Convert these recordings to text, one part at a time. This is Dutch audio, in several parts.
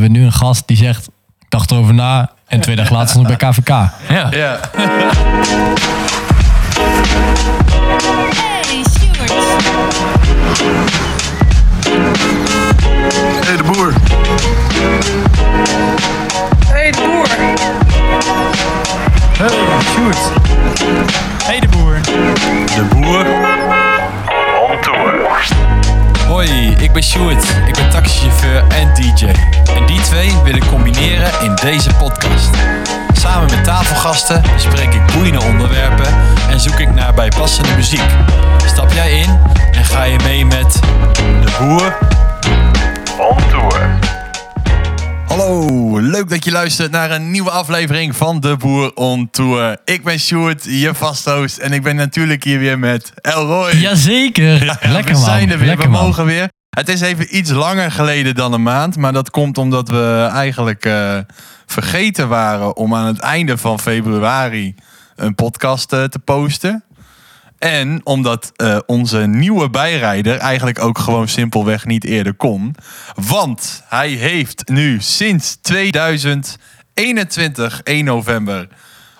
hebben we nu een gast die zegt, ik dacht erover na. En twee dagen later stond ik bij KVK. Ja. Ja. Hey. Hey, de boer. Hey, de boer. Hey, Sjoerd. Hey de boer. De boer. Hoi, ik ben Sjoerd. Ik ben taxichauffeur en DJ. En die twee wil ik combineren in deze podcast. Samen met tafelgasten bespreek ik boeiende onderwerpen en zoek ik naar bijpassende muziek. Stap jij in en ga je mee met de boer? On tour. Hallo, leuk dat je luistert naar een nieuwe aflevering van De Boer on Tour. Ik ben Sjoerd, je vasthost. En ik ben natuurlijk hier weer met Elroy. Jazeker. Lekker we man. zijn er weer, Lekker we man. mogen weer. Het is even iets langer geleden dan een maand. Maar dat komt omdat we eigenlijk eh, vergeten waren om aan het einde van februari een podcast eh, te posten. En omdat eh, onze nieuwe bijrijder eigenlijk ook gewoon simpelweg niet eerder kon. Want hij heeft nu sinds 2021, 1 november,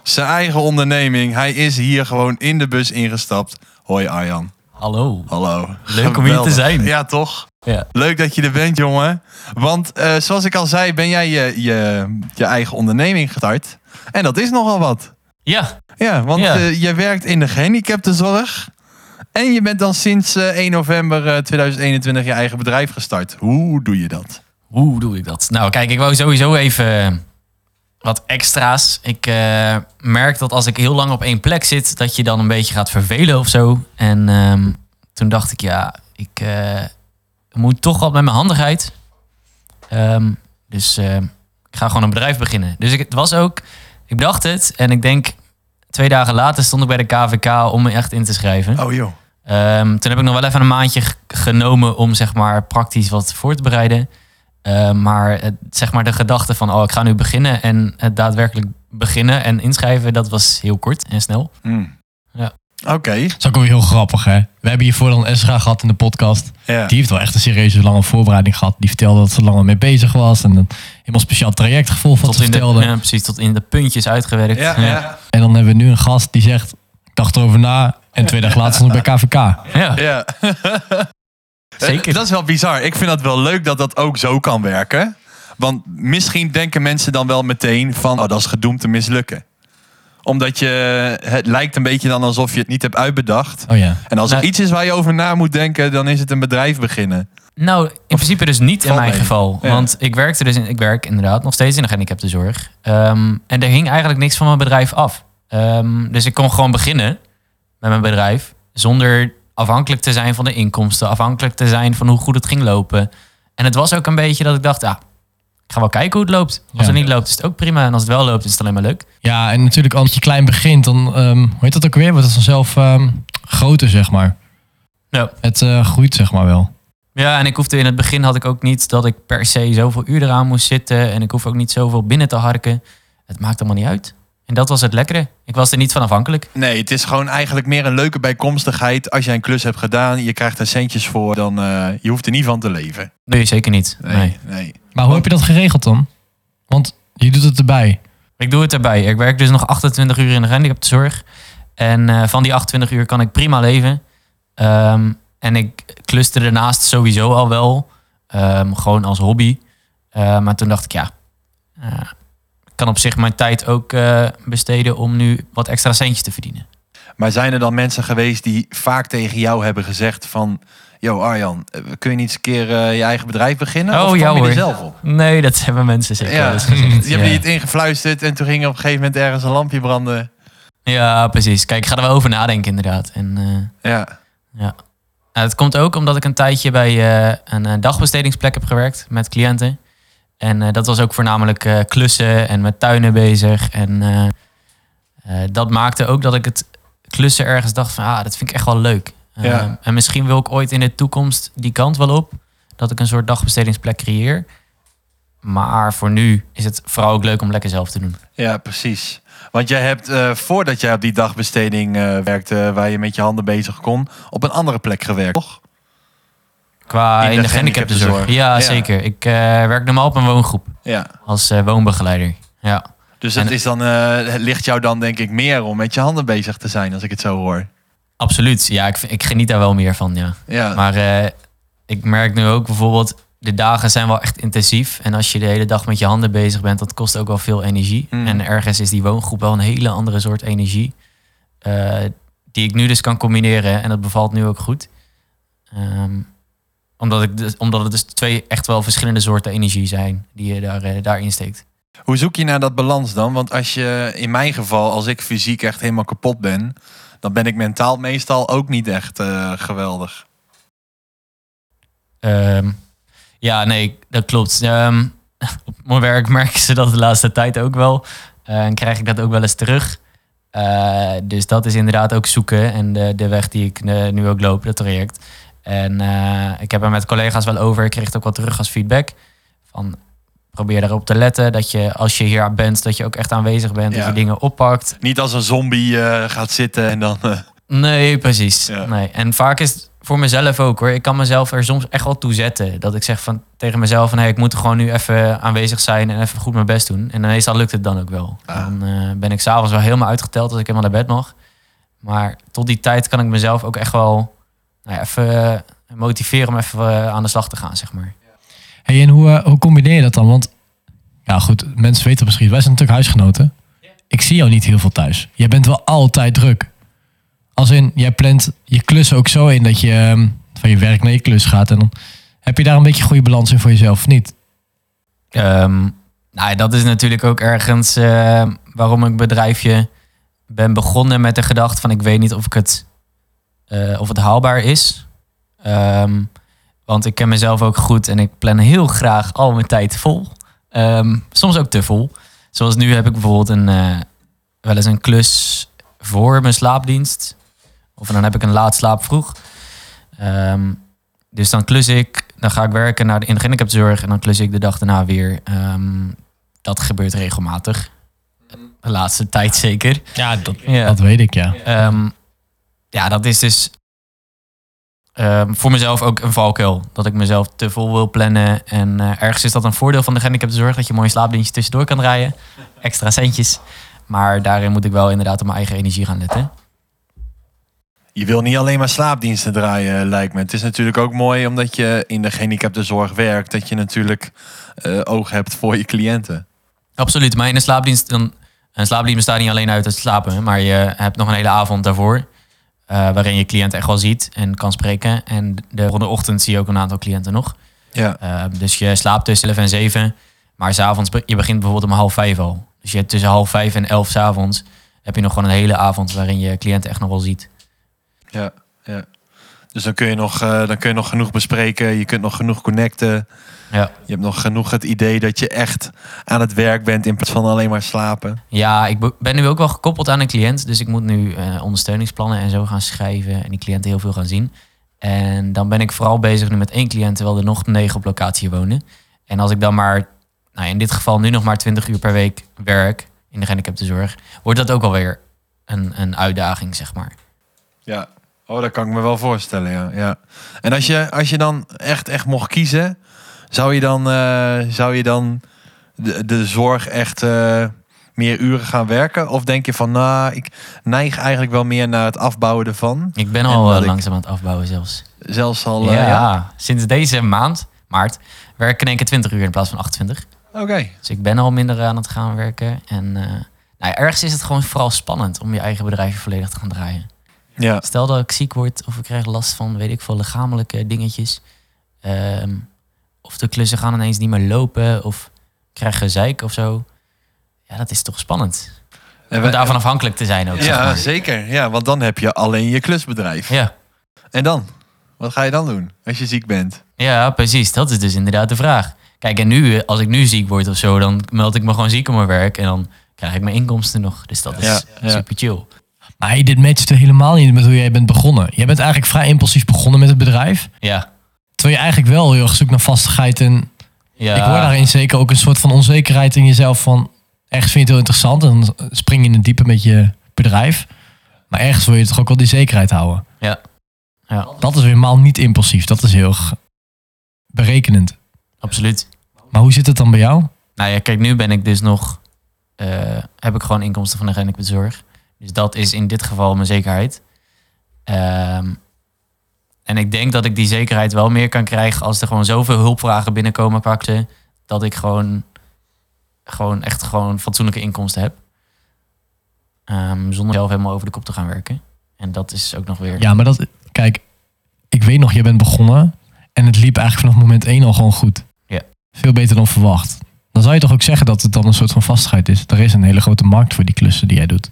zijn eigen onderneming. Hij is hier gewoon in de bus ingestapt. Hoi Arjan. Hallo. Hallo. Leuk om hier te zijn. Ja, toch? Ja. Leuk dat je er bent, jongen. Want eh, zoals ik al zei, ben jij je, je, je eigen onderneming gestart. En dat is nogal wat. Ja. Ja, want Ja. eh, je werkt in de gehandicaptenzorg. En je bent dan sinds eh, 1 november eh, 2021 je eigen bedrijf gestart. Hoe doe je dat? Hoe doe ik dat? Nou, kijk, ik wou sowieso even wat extra's. Ik eh, merk dat als ik heel lang op één plek zit, dat je dan een beetje gaat vervelen of zo. En ehm, toen dacht ik, ja, ik eh, moet toch wat met mijn handigheid. Ehm, dus eh, ik ga gewoon een bedrijf beginnen. Dus ik, het was ook, ik dacht het en ik denk twee dagen later stond ik bij de KVK om me echt in te schrijven. Oh joh. Ehm, toen heb ik nog wel even een maandje genomen om zeg maar praktisch wat voor te bereiden. Ehm, maar het, zeg maar de gedachte van oh ik ga nu beginnen en het daadwerkelijk beginnen en inschrijven, dat was heel kort en snel. Hmm. Oké. Dat is ook wel heel grappig, hè? We hebben hiervoor dan Esra gehad in de podcast. Ja. Die heeft wel echt een serieuze lange voorbereiding gehad. Die vertelde dat ze langer mee bezig was. En een helemaal speciaal traject gevolgd wat Tot ze de, vertelde. ja, precies, tot in de puntjes uitgewerkt. Ja, ja. En dan hebben we nu een gast die zegt, ik dacht erover na. En twee dagen later stond ik bij KVK. Ja, ja. zeker. Dat is wel bizar. Ik vind dat wel leuk dat dat ook zo kan werken. Want misschien denken mensen dan wel meteen van... oh, dat is gedoemd te mislukken. Omdat je... Het lijkt een beetje dan alsof je het niet hebt uitbedacht. Oh ja. En als er Nou- iets is waar je over na moet denken... dan is het een bedrijf beginnen. Nou, in principe dus niet in mijn mee? geval. Ja. Want ik werkte dus in, ik werk inderdaad nog steeds in de gehandicaptenzorg. Ehm en er hing eigenlijk niks van mijn bedrijf af. Ehm, dus ik kon gewoon beginnen met mijn bedrijf zonder afhankelijk te zijn van de inkomsten, afhankelijk te zijn van hoe goed het ging lopen. En het was ook een beetje dat ik dacht, ja, ik ga wel kijken hoe het loopt. Als Ja. het niet loopt, is het ook prima. En als het wel loopt, is het alleen maar leuk. Ja, en natuurlijk als je klein begint, dan, ehm, hoe heet dat ook weer? Wordt het vanzelf ehm, groter, zeg maar. Ja. Het eh, groeit, zeg maar wel. Ja, en ik hoefde in het begin had ik ook niet dat ik per se zoveel uur eraan moest zitten. En ik hoef ook niet zoveel binnen te harken. Het maakt allemaal niet uit. En dat was het lekkere. Ik was er niet van afhankelijk. Nee, het is gewoon eigenlijk meer een leuke bijkomstigheid. Als jij een klus hebt gedaan, je krijgt er centjes voor... dan uh, je hoeft er niet van te leven. Nee, zeker niet. Nee. Nee, nee. Maar hoe heb je dat geregeld dan? Want je doet het erbij. Ik doe het erbij. Ik werk dus nog 28 uur in de gehandicaptenzorg. En uh, van die 28 uur kan ik prima leven. Um, en ik kluste daarnaast sowieso al wel. Um, gewoon als hobby. Uh, maar toen dacht ik, ja... Kan op zich mijn tijd ook uh, besteden om nu wat extra centjes te verdienen. Maar zijn er dan mensen geweest die vaak tegen jou hebben gezegd van... Yo Arjan, eh, kun je niet eens een keer uh, je eigen bedrijf beginnen? Oh of ja je hoor. er zelf op? Nee, dat hebben mensen zeker ja. gezegd. Je hebt niet ingefluisterd en toen ging op een gegeven moment ergens een lampje branden. Ja, precies. Kijk, ik ga er wel over nadenken inderdaad. En, uh, ja. ja. Nou, het komt ook omdat ik een tijdje bij uh, een dagbestedingsplek heb gewerkt met cliënten. En uh, dat was ook voornamelijk uh, klussen en met tuinen bezig. En uh, dat maakte ook dat ik het klussen ergens dacht van, ah, dat vind ik echt wel leuk. Ja. en misschien wil ik ooit in de toekomst die kant wel op. Dat ik een soort dagbestedingsplek creëer. Maar voor nu is het vooral ook leuk om lekker zelf te doen. Ja, precies. Want jij hebt, uh, voordat jij op die dagbesteding uh, werkte, waar je met je handen bezig kon, op een andere plek gewerkt, toch? Qua In in de gehandicaptenzorg. gehandicaptenzorg. Ja, zeker. Ik eh, werk normaal op een woongroep Ja. als eh, woonbegeleider. Ja. Dus het, En- is dan, eh, het ligt jou dan denk ik meer om met je handen bezig te zijn, als ik het zo hoor. Absoluut. Ja, ik, ik geniet daar wel meer van, ja. Ja, Maar ik merk nu ook bijvoorbeeld, de dagen zijn wel echt intensief. En als je de hele dag met je handen bezig bent, dat kost ook wel veel energie. Mm. En ergens is die woongroep wel een hele andere soort energie. die ik nu dus kan combineren. En dat bevalt nu ook goed. Ehm, omdat, ik dus, omdat het dus twee echt wel verschillende soorten energie zijn die je daar, eh, daarin steekt. Hoe zoek je naar dat balans dan? Want als je, in mijn geval, als ik fysiek echt helemaal kapot ben, dan ben ik mentaal meestal ook niet echt eh, geweldig. Ehm, ja, nee, dat klopt. Ehm, op mijn werk merken ze dat de laatste tijd ook wel. Eh, en krijg ik dat ook wel eens terug. Dus dat is inderdaad ook zoeken. En de, de weg die ik nu ook loop, dat traject. En eh, ik heb er met collega's wel over. Ik kreeg het ook wel terug als feedback. Van probeer erop te letten dat je als je hier bent, dat je ook echt aanwezig bent. Ja. Dat je dingen oppakt. Niet als een zombie eh, gaat zitten en dan... eh, Nee, precies. Ja. Nee. En vaak is het voor mezelf ook hoor. Ik kan mezelf er soms echt wel toe zetten. Dat ik zeg van, tegen mezelf van... Hey, ik moet er gewoon nu even aanwezig zijn en even goed mijn best doen. En meestal lukt het dan ook wel. Ah. Dan ben ik s'avonds wel helemaal uitgeteld als ik helemaal naar bed mag. Maar tot die tijd kan ik mezelf ook echt wel nou ja, even eh, motiveren om even eh, aan de slag te gaan, zeg maar. Hey, en hoe, eh, hoe combineer je dat dan? Want ja, goed, mensen weten misschien. Wij zijn natuurlijk huisgenoten. Ik zie jou niet heel veel thuis. Jij bent wel altijd druk. Als in, jij plant je klus ook zo in dat je ehm, van je werk naar je klus gaat. En dan heb je daar een beetje goede balans in voor jezelf, of niet? Ehm, nou, dat is natuurlijk ook ergens waarom ik bedrijfje ben begonnen met de gedachte van ik weet niet of ik het eh, of het haalbaar is. Ehm, want ik ken mezelf ook goed en ik plan heel graag al mijn tijd vol. Ehm, soms ook te vol. Zoals nu heb ik bijvoorbeeld een, eh, wel eens een klus voor mijn slaapdienst. Of dan heb ik een laat slaap vroeg. Ehm, dus dan klus ik, dan ga ik werken naar de, in de gehandicaptenzorg en dan klus ik de dag daarna weer. Ehm, dat gebeurt regelmatig. De laatste tijd zeker. Ja, dat, Ja. dat weet ik, ja. Ja, dat is dus ehm, voor mezelf ook een valkuil. Dat ik mezelf te vol wil plannen. En eh, ergens is dat een voordeel van de gehandicaptenzorg. Dat je mooi slaapdienstje tussendoor kan draaien. Extra centjes. Maar daarin moet ik wel inderdaad op mijn eigen energie gaan letten. Je wil niet alleen maar slaapdiensten draaien, lijkt me. Het is natuurlijk ook mooi omdat je in de gehandicaptenzorg werkt, dat je natuurlijk eh, oog hebt voor je cliënten. Absoluut. Maar in een slaapdienst, dan, een slaapdienst bestaat niet alleen uit het slapen. Maar je hebt nog een hele avond daarvoor. Eh, waarin je cliënt echt wel ziet en kan spreken. En de volgende ochtend zie je ook een aantal cliënten nog. Ja, Uh, dus je slaapt tussen 11 en 7. Maar s'avonds, je begint bijvoorbeeld om half vijf al. Dus je hebt tussen half vijf en elf s'avonds heb je nog gewoon een hele avond waarin je cliënten echt nog wel ziet. ja, ja. Dus dan kun, je nog, eh, dan kun je nog genoeg bespreken, je kunt nog genoeg connecten. Ja. Je hebt nog genoeg het idee dat je echt aan het werk bent in plaats van alleen maar slapen. Ja, ik be- ben nu ook wel gekoppeld aan een cliënt. Dus ik moet nu eh, ondersteuningsplannen en zo gaan schrijven. En die cliënten heel veel gaan zien. En dan ben ik vooral bezig nu met één cliënt, terwijl er nog negen op locatie wonen. En als ik dan maar, nou in dit geval nu nog maar 20 uur per week werk in de gehandicaptenzorg, wordt dat ook alweer een, een uitdaging, zeg maar. Ja, oh, dat kan ik me wel voorstellen, ja. ja. En als je, als je dan echt, echt mocht kiezen, zou je dan, eh, zou je dan de, de zorg echt eh, meer uren gaan werken? Of denk je van, nou, ik neig eigenlijk wel meer naar het afbouwen ervan? Ik ben En al eh, langzaam aan het afbouwen zelfs. Zelfs al, ja, ja? sinds deze maand, maart, werk ik in één keer 20 uur in plaats van 28. Oké. Dus ik ben al minder aan het gaan werken. En nou ergens is het gewoon vooral spannend om je eigen bedrijf volledig te gaan draaien. Ja, Stel dat ik ziek word of ik krijg last van, weet ik veel, lichamelijke dingetjes. Ehm, of de klussen gaan ineens niet meer lopen of ik krijg gezeik of zo. Ja, dat is toch spannend. En Om we- daarvan afhankelijk te zijn ook, zeg ja maar. zeker. Ja, want dan heb je alleen je klusbedrijf. Ja. En dan? Wat ga je dan doen als je ziek bent? ja, precies. Dat is dus inderdaad de vraag. Kijk, en nu, als ik nu ziek word of zo, dan meld ik me gewoon ziek op mijn werk. En dan krijg ik mijn inkomsten nog. Dus dat is Ja, ja. super chill. Maar hey, dit matcht helemaal niet met hoe jij bent begonnen. Jij bent eigenlijk vrij impulsief begonnen met het bedrijf. Ja. Terwijl je eigenlijk wel heel erg zoekt naar vastigheid. En ja. ik hoor daarin zeker ook een soort van onzekerheid in jezelf. Van ergens vind je het heel interessant en dan spring je in het diepe met je bedrijf. Maar ergens wil je toch ook wel die zekerheid houden. Ja. Ja. Dat is weer helemaal niet impulsief. Dat is heel berekenend. Absoluut. Maar hoe zit het dan bij jou? Nou ja, kijk, nu ben ik dus nog... eh, heb ik gewoon inkomsten van de zorg. Dus dat is in dit geval mijn zekerheid. Ehm, en ik denk dat ik die zekerheid wel meer kan krijgen... als er gewoon zoveel hulpvragen binnenkomen pakte... dat ik gewoon, gewoon echt gewoon fatsoenlijke inkomsten heb. Ehm, zonder zelf helemaal over de kop te gaan werken. En dat is ook nog weer... Ja, maar dat... Kijk, ik weet nog, je bent begonnen. En het liep eigenlijk vanaf moment één al gewoon goed. Ja. Veel beter dan verwacht. Dan zou je toch ook zeggen dat het dan een soort van vastigheid is. Er is een hele grote markt voor die klussen die jij doet.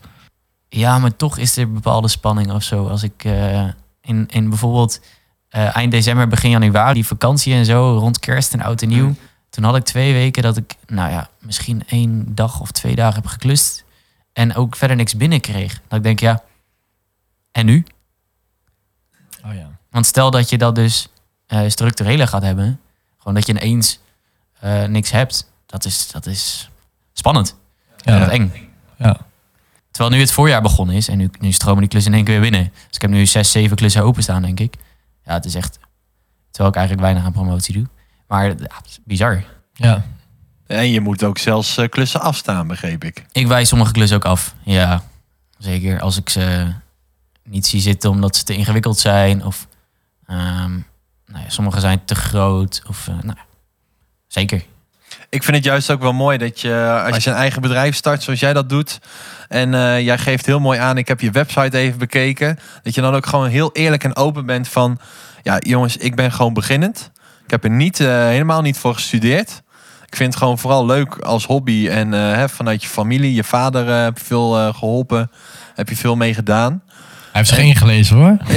Ja, maar toch is er bepaalde spanning of zo. Als ik eh, in, in bijvoorbeeld eh, eind december, begin januari, die vakantie en zo, rond kerst en oud en nieuw. Toen had ik twee weken dat ik, nou ja, misschien één dag of twee dagen heb geklust. En ook verder niks binnenkreeg. Dat ik denk, ja, en nu? Oh ja. Want stel dat je dat dus eh structurele gaat hebben. Gewoon dat je ineens eh, niks hebt. Dat is, dat is spannend. Ja. Dat is eng. Ja. Terwijl nu het voorjaar begonnen is en nu, nu stromen die klussen in één keer weer binnen. Dus ik heb nu zes, zeven klussen openstaan, denk ik. Ja, het is echt... Terwijl ik eigenlijk weinig aan promotie doe. Maar ja, het is bizar. Ja. En je moet ook zelfs eh, klussen afstaan, begreep ik. Ik wijs sommige klussen ook af. Ja, zeker. Als ik ze niet zie zitten omdat ze te ingewikkeld zijn. Of ehm, nou ja, sommige zijn te groot. Of, eh, nou, ja, zeker. Ik vind het juist ook wel mooi dat je, als je een eigen bedrijf start zoals jij dat doet. En eh, jij geeft heel mooi aan, ik heb je website even bekeken. Dat je dan ook gewoon heel eerlijk en open bent van... Ja, jongens, ik ben gewoon beginnend. Ik heb er niet, eh, helemaal niet voor gestudeerd. Ik vind het gewoon vooral leuk als hobby. En eh, hè, vanuit je familie, je vader eh, heb je veel eh, geholpen. Heb je veel mee gedaan. Hij heeft zich ingelezen hoor.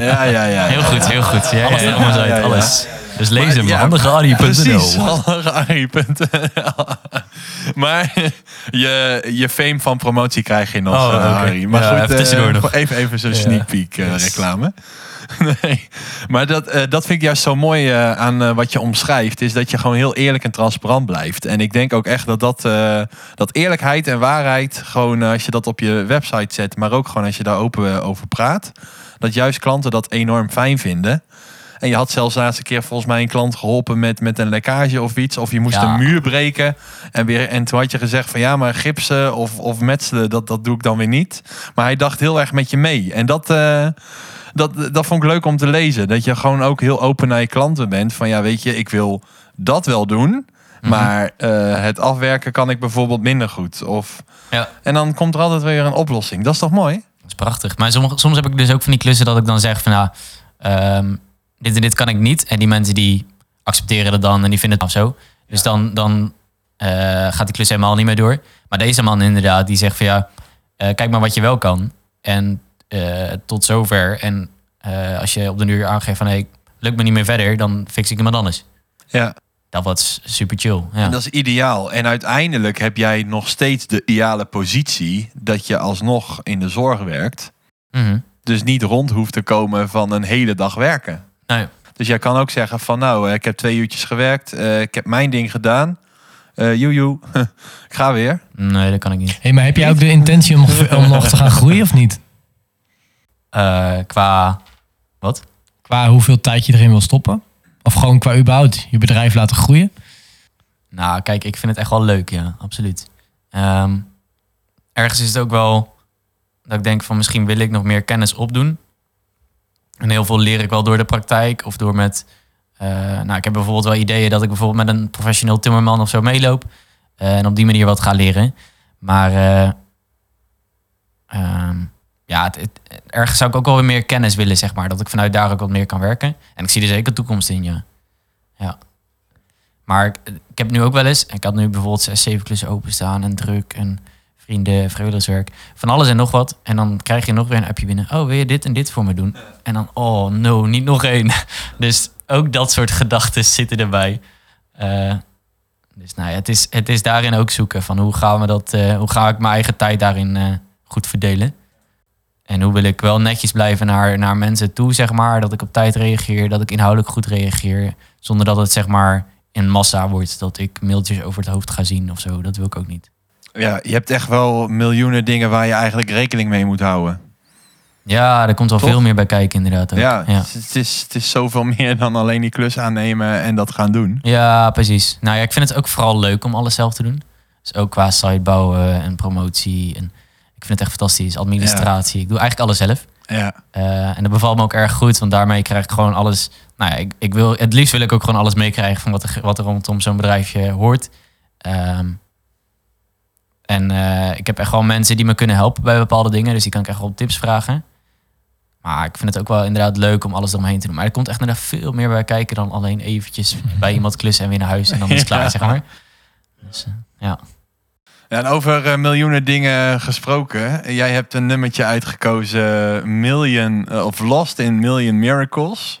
Ja, ja, ja. Heel goed, heel goed. Ja, Alles ja, ja, ja, ja. alles. Dus lees hem, ja, handigearie.nl. Precies, handigearie.nl. Maar je, je fame van promotie krijg je nog, Oh, eh. Harry. Maar Ja, goed, even eh, nog. Even, even zo'n sneak peek eh, Yes. reclame. Nee, maar dat, dat vind ik juist zo mooi aan wat je omschrijft. Is dat je gewoon heel eerlijk en transparant blijft. En ik denk ook echt dat dat, dat eerlijkheid en waarheid... gewoon als je dat op je website zet... maar ook gewoon als je daar open over praat... dat juist klanten dat enorm fijn vinden... En je had zelfs de laatste keer volgens mij een klant geholpen met, met een lekkage of iets. Of je moest Ja. een muur breken. En, weer, en toen had je gezegd van ja, maar gipsen of, of metselen, dat, dat doe ik dan weer niet. Maar hij dacht heel erg met je mee. En dat, eh, dat, dat vond ik leuk om te lezen. Dat je gewoon ook heel open naar je klanten bent. Van ja, weet je, ik wil dat wel doen. Maar eh, het afwerken kan ik bijvoorbeeld minder goed. Of, Ja. En dan komt er altijd weer een oplossing. Dat is toch mooi? Dat is prachtig. Maar sommige, soms heb ik dus ook van die klussen dat ik dan zeg van nou, dit en dit kan ik niet. En die mensen die accepteren het dan en die vinden het of zo. Dus dan, dan eh, gaat die klus helemaal niet meer door. Maar deze man inderdaad, die zegt van ja, eh, kijk maar wat je wel kan. En eh, tot zover. En als je op de duur aangeeft van hey, lukt me niet meer verder, dan fix ik iemand anders. Ja. Dat was super chill. Ja. En dat is ideaal. En uiteindelijk heb jij nog steeds de ideale positie dat je alsnog in de zorg werkt. Mhm. Dus niet rond hoeft te komen van een hele dag werken. Nee. Dus jij kan ook zeggen van nou, eh, ik heb twee uurtjes gewerkt. eh, ik heb mijn ding gedaan. Eh joejoe, ik ga weer. nee, dat kan ik niet. Hey, maar heb jij ook de intentie om nog, om nog te gaan groeien of niet? Eh, qua wat? Qua hoeveel tijd je erin wil stoppen? Of gewoon qua überhaupt je bedrijf laten groeien? Nou, kijk, ik vind het echt wel leuk, ja, absoluut. Ehm, ergens is het ook wel dat ik denk van misschien wil ik nog meer kennis opdoen. En heel veel leer ik wel door de praktijk of door met... eh, nou, ik heb bijvoorbeeld wel ideeën dat ik bijvoorbeeld met een professioneel timmerman of zo meeloop. eh, en op die manier wat ga leren. Maar eh, ehm, ja, het, ergens zou ik ook wel weer meer kennis willen, zeg maar. Dat ik vanuit daar ook wat meer kan werken. En ik zie er zeker toekomst in, ja. Ja. Maar ik, ik heb nu ook wel eens, ik had nu bijvoorbeeld zes, zeven klussen openstaan en druk en vrienden, vrijwilligerswerk, van alles en nog wat. En dan krijg je nog weer een appje binnen. Oh, wil je dit en dit voor me doen? En dan, oh no, niet nog één. Dus ook dat soort gedachten zitten erbij. Eh, dus nou ja, het is, het is daarin ook zoeken van hoe gaan we dat, eh, hoe ga ik mijn eigen tijd daarin eh, goed verdelen. En hoe wil ik wel netjes blijven naar, naar mensen toe, zeg maar. Dat ik op tijd reageer, dat ik inhoudelijk goed reageer. Zonder dat het zeg maar in massa wordt. Dat ik mailtjes over het hoofd ga zien of zo. Dat wil ik ook niet. Ja, je hebt echt wel miljoenen dingen waar je eigenlijk rekening mee moet houden. Ja, er komt wel Toch? veel meer bij kijken inderdaad. Ook. Ja, ja. Het, is, het is zoveel meer dan alleen die klus aannemen en dat gaan doen. Ja, precies. Nou ja, ik vind het ook vooral leuk om alles zelf te doen. Dus ook qua site bouwen en promotie. En ik vind het echt fantastisch. Administratie. Ik doe eigenlijk alles zelf. Ja, Eh, en dat bevalt me ook erg goed, want daarmee krijg ik gewoon alles. Nou ja, ik, ik wil, het liefst wil ik ook gewoon alles meekrijgen van wat er, wat er rondom zo'n bedrijfje hoort. Ehm, en eh, ik heb echt gewoon mensen die me kunnen helpen bij bepaalde dingen, dus die kan ik echt wel tips vragen. Maar ik vind het ook wel inderdaad leuk om alles eromheen te doen. Maar er komt echt inderdaad veel meer bij kijken dan alleen eventjes bij iemand klussen en weer naar huis en dan is het klaar, Ja. zeg maar. Dus, eh, ja. Ja, en over eh, miljoenen dingen gesproken. Jij hebt een nummertje uitgekozen, Million, of Lost in Million Miracles.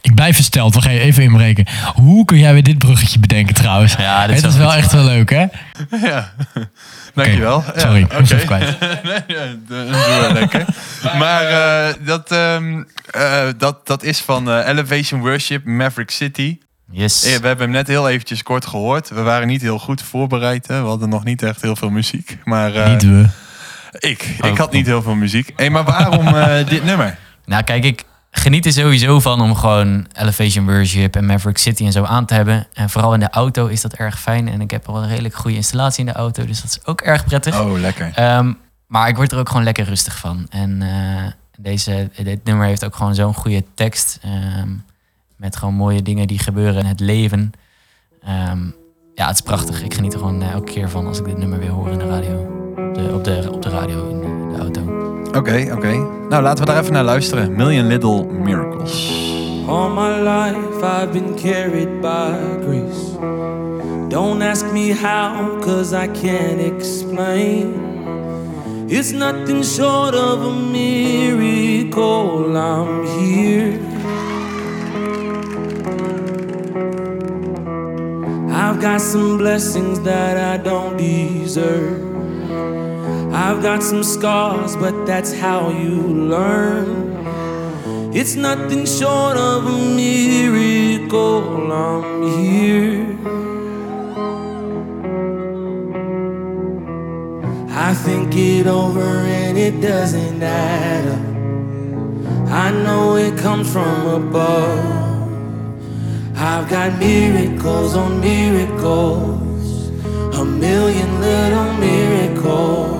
Ik blijf versteld. We gaan je even inbreken. Hoe kun jij weer dit bruggetje bedenken trouwens? Ja, dit is het is wel goed. echt wel leuk, hè? ja, dankjewel. Ja, sorry, ik was oké. even kwijt. nee, lekker. Maar eh, dat, ehm, eh, dat, dat is van eh, Elevation Worship, Maverick City. Yes. We hebben hem net heel eventjes kort gehoord. We waren niet heel goed voorbereid. Hè? We hadden nog niet echt heel veel muziek. Maar eh, Niet we. ik, ik Oh. had niet heel veel muziek. Hey, maar waarom eh, dit nummer? Nou, kijk, ik geniet er sowieso van om gewoon Elevation Worship en Maverick City en zo aan te hebben. En vooral in de auto is dat erg fijn. En ik heb al een redelijk goede installatie in de auto, dus dat is ook erg prettig. Oh, lekker. Ehm, maar ik word er ook gewoon lekker rustig van. En eh, deze, dit nummer heeft ook gewoon zo'n goede tekst. ehm, met gewoon mooie dingen die gebeuren in het leven. Ehm, ja, het is prachtig. Ik geniet er gewoon eh, elke keer van als ik dit nummer weer hoor in de radio. Op de, op de, op de radio in de, in de auto. Oké, oké. Nou, laten we daar even naar luisteren. Million Little Miracles. All my life I've been carried by grace. Don't ask me how, cause I can't explain. It's nothing short of a miracle. I'm here. I've got some blessings that I don't deserve. I've got some scars, but that's how you learn. It's nothing short of a miracle. I'm here. I think it over and it doesn't add up. I know it comes from above. I've got miracles on miracles, a million little miracles.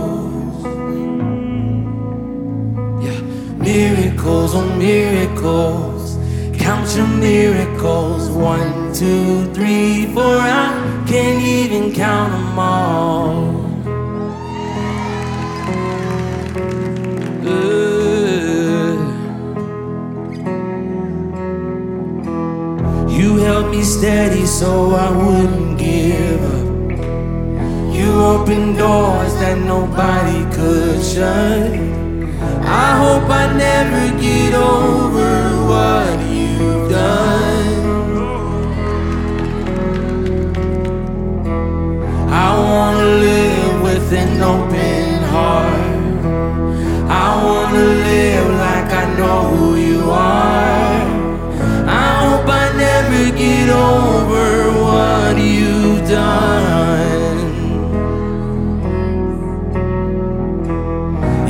Miracles on miracles. Count your miracles. One, two, three, four. I can't even count them all. You held me steady so I wouldn't give up. You opened doors that nobody could shut. I hope I never get over what you've done. I wanna live with an open heart. I wanna live like I know who you are. I hope I never get over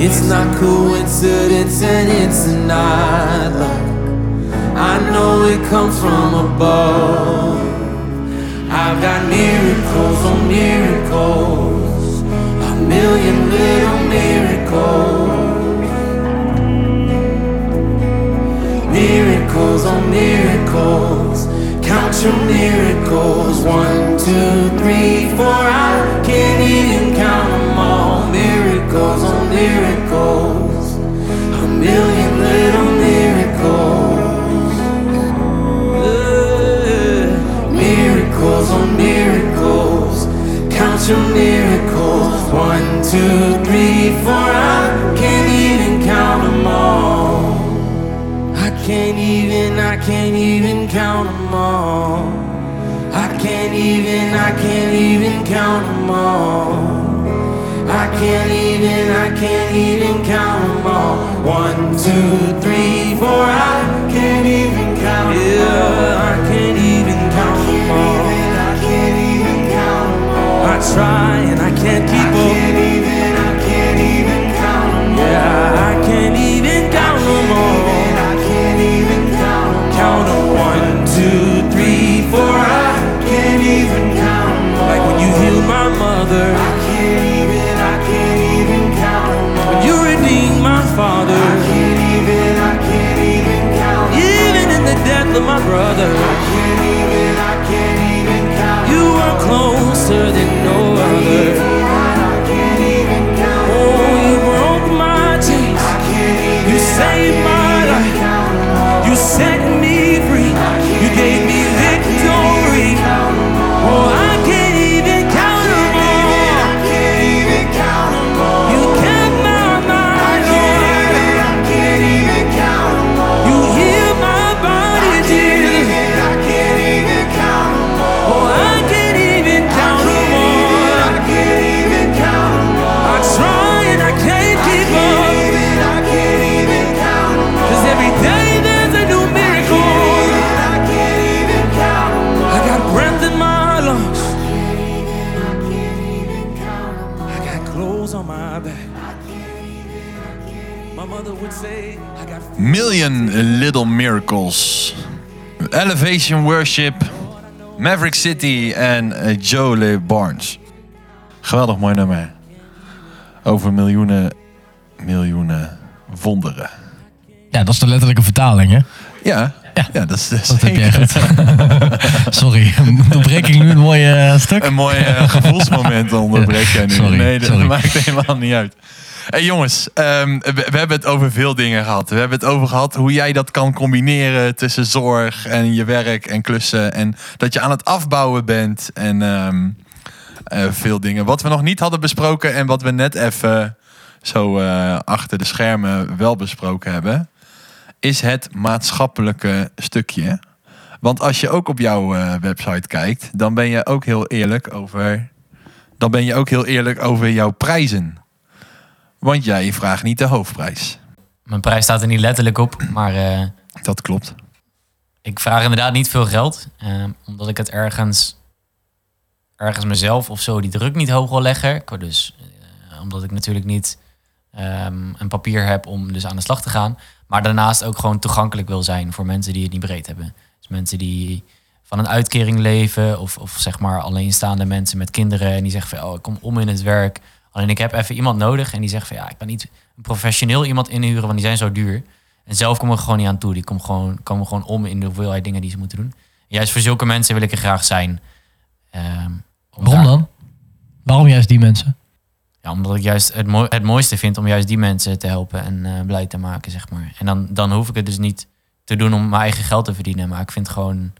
It's not coincidence and it's not luck. I know it comes from above. I've got miracles on miracles, a million little miracles. Miracles on miracles, count your miracles. One, two, three, four. I can't even. Miracles a million little miracles. Miracles on miracles, count your miracles. One, two, three, four. I can't even count them all. I can't even, I can't even count them all. I can't even, I can't even count them all can't even, I can't even count them all. One, two, three, four, I can't even count them yeah, all. I can't even count all. I can't even count them all. I try and I can't keep I can't. Even, I can't even count them all. Yeah, I can't even count all. I can't even count them all. Count them one, two, three, four, I can't even count all. Like when you heal my mother. than my brother. I can't even, I can't even count. You were closer than no other. Oh, you broke my chains. You saved my life. You set me free. Worship. Maverick City en eh, Jolie Barnes. Geweldig mooi nummer. Over miljoenen, miljoenen wonderen. Ja, dat is de letterlijke vertaling, hè? Ja, ja. Ja. dat is dus Dat heb jij goed. Sorry, dan breek ik nu een mooi eh, stuk. een mooi eh, gevoelsmoment onderbreek jij nu. Sorry, nee, dat sorry. maakt helemaal niet uit. Hey jongens, ehm, we, hebben het over veel dingen gehad. We hebben het over gehad hoe jij dat kan combineren tussen zorg en je werk en klussen. En dat je aan het afbouwen bent en ehm, eh, veel dingen. Wat we nog niet hadden besproken en wat we net even zo eh, achter de schermen wel besproken hebben, is het maatschappelijke stukje. Want als je ook op jouw eh, website kijkt, dan ben je ook heel eerlijk over. Dan ben je ook heel eerlijk over jouw prijzen. Want jij vraagt niet de hoofdprijs. Mijn prijs staat er niet letterlijk op, maar eh, Dat klopt. ik vraag inderdaad niet veel geld. eh, omdat ik het ergens, ergens mezelf of zo die druk niet hoog wil leggen. Ik Dus, eh, omdat ik natuurlijk niet ehm, een papier heb om dus aan de slag te gaan. Maar daarnaast ook gewoon toegankelijk wil zijn voor mensen die het niet breed hebben. Dus mensen die van een uitkering leven of, of zeg maar alleenstaande mensen met kinderen. En die zeggen van, oh, ik kom om in het werk. Alleen ik heb even iemand nodig en die zegt van, ja, ik kan niet een professioneel iemand inhuren, want die zijn zo duur. En zelf komen we gewoon niet aan toe. Die komen gewoon, komen gewoon om in de hoeveelheid dingen die ze moeten doen. Juist voor zulke mensen wil ik er graag zijn. Ehm, om Waarom daar- dan? Waarom juist die mensen? Ja, omdat ik juist het, mooi, het mooiste vind om juist die mensen te helpen en eh, blij te maken, zeg maar. En dan, dan hoef ik het dus niet te doen om mijn eigen geld te verdienen. Maar ik vind gewoon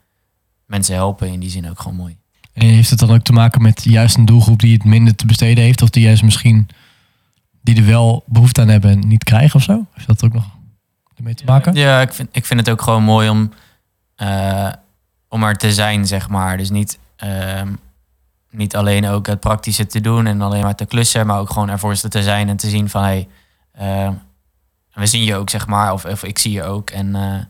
mensen helpen in die zin ook gewoon mooi. En heeft het dan ook te maken met juist een doelgroep die het minder te besteden heeft? Of die juist misschien die er wel behoefte aan hebben en niet krijgen of zo? Heeft dat ook nog ermee te maken? Ja, ik vind, ik vind het ook gewoon mooi om, eh, om er te zijn, zeg maar. Dus niet, ehm, niet alleen ook het praktische te doen en alleen maar te klussen, maar ook gewoon ervoor te zijn en te zien van hey, ehm, we zien je ook, zeg maar, of, of ik zie je ook. En eh, eh,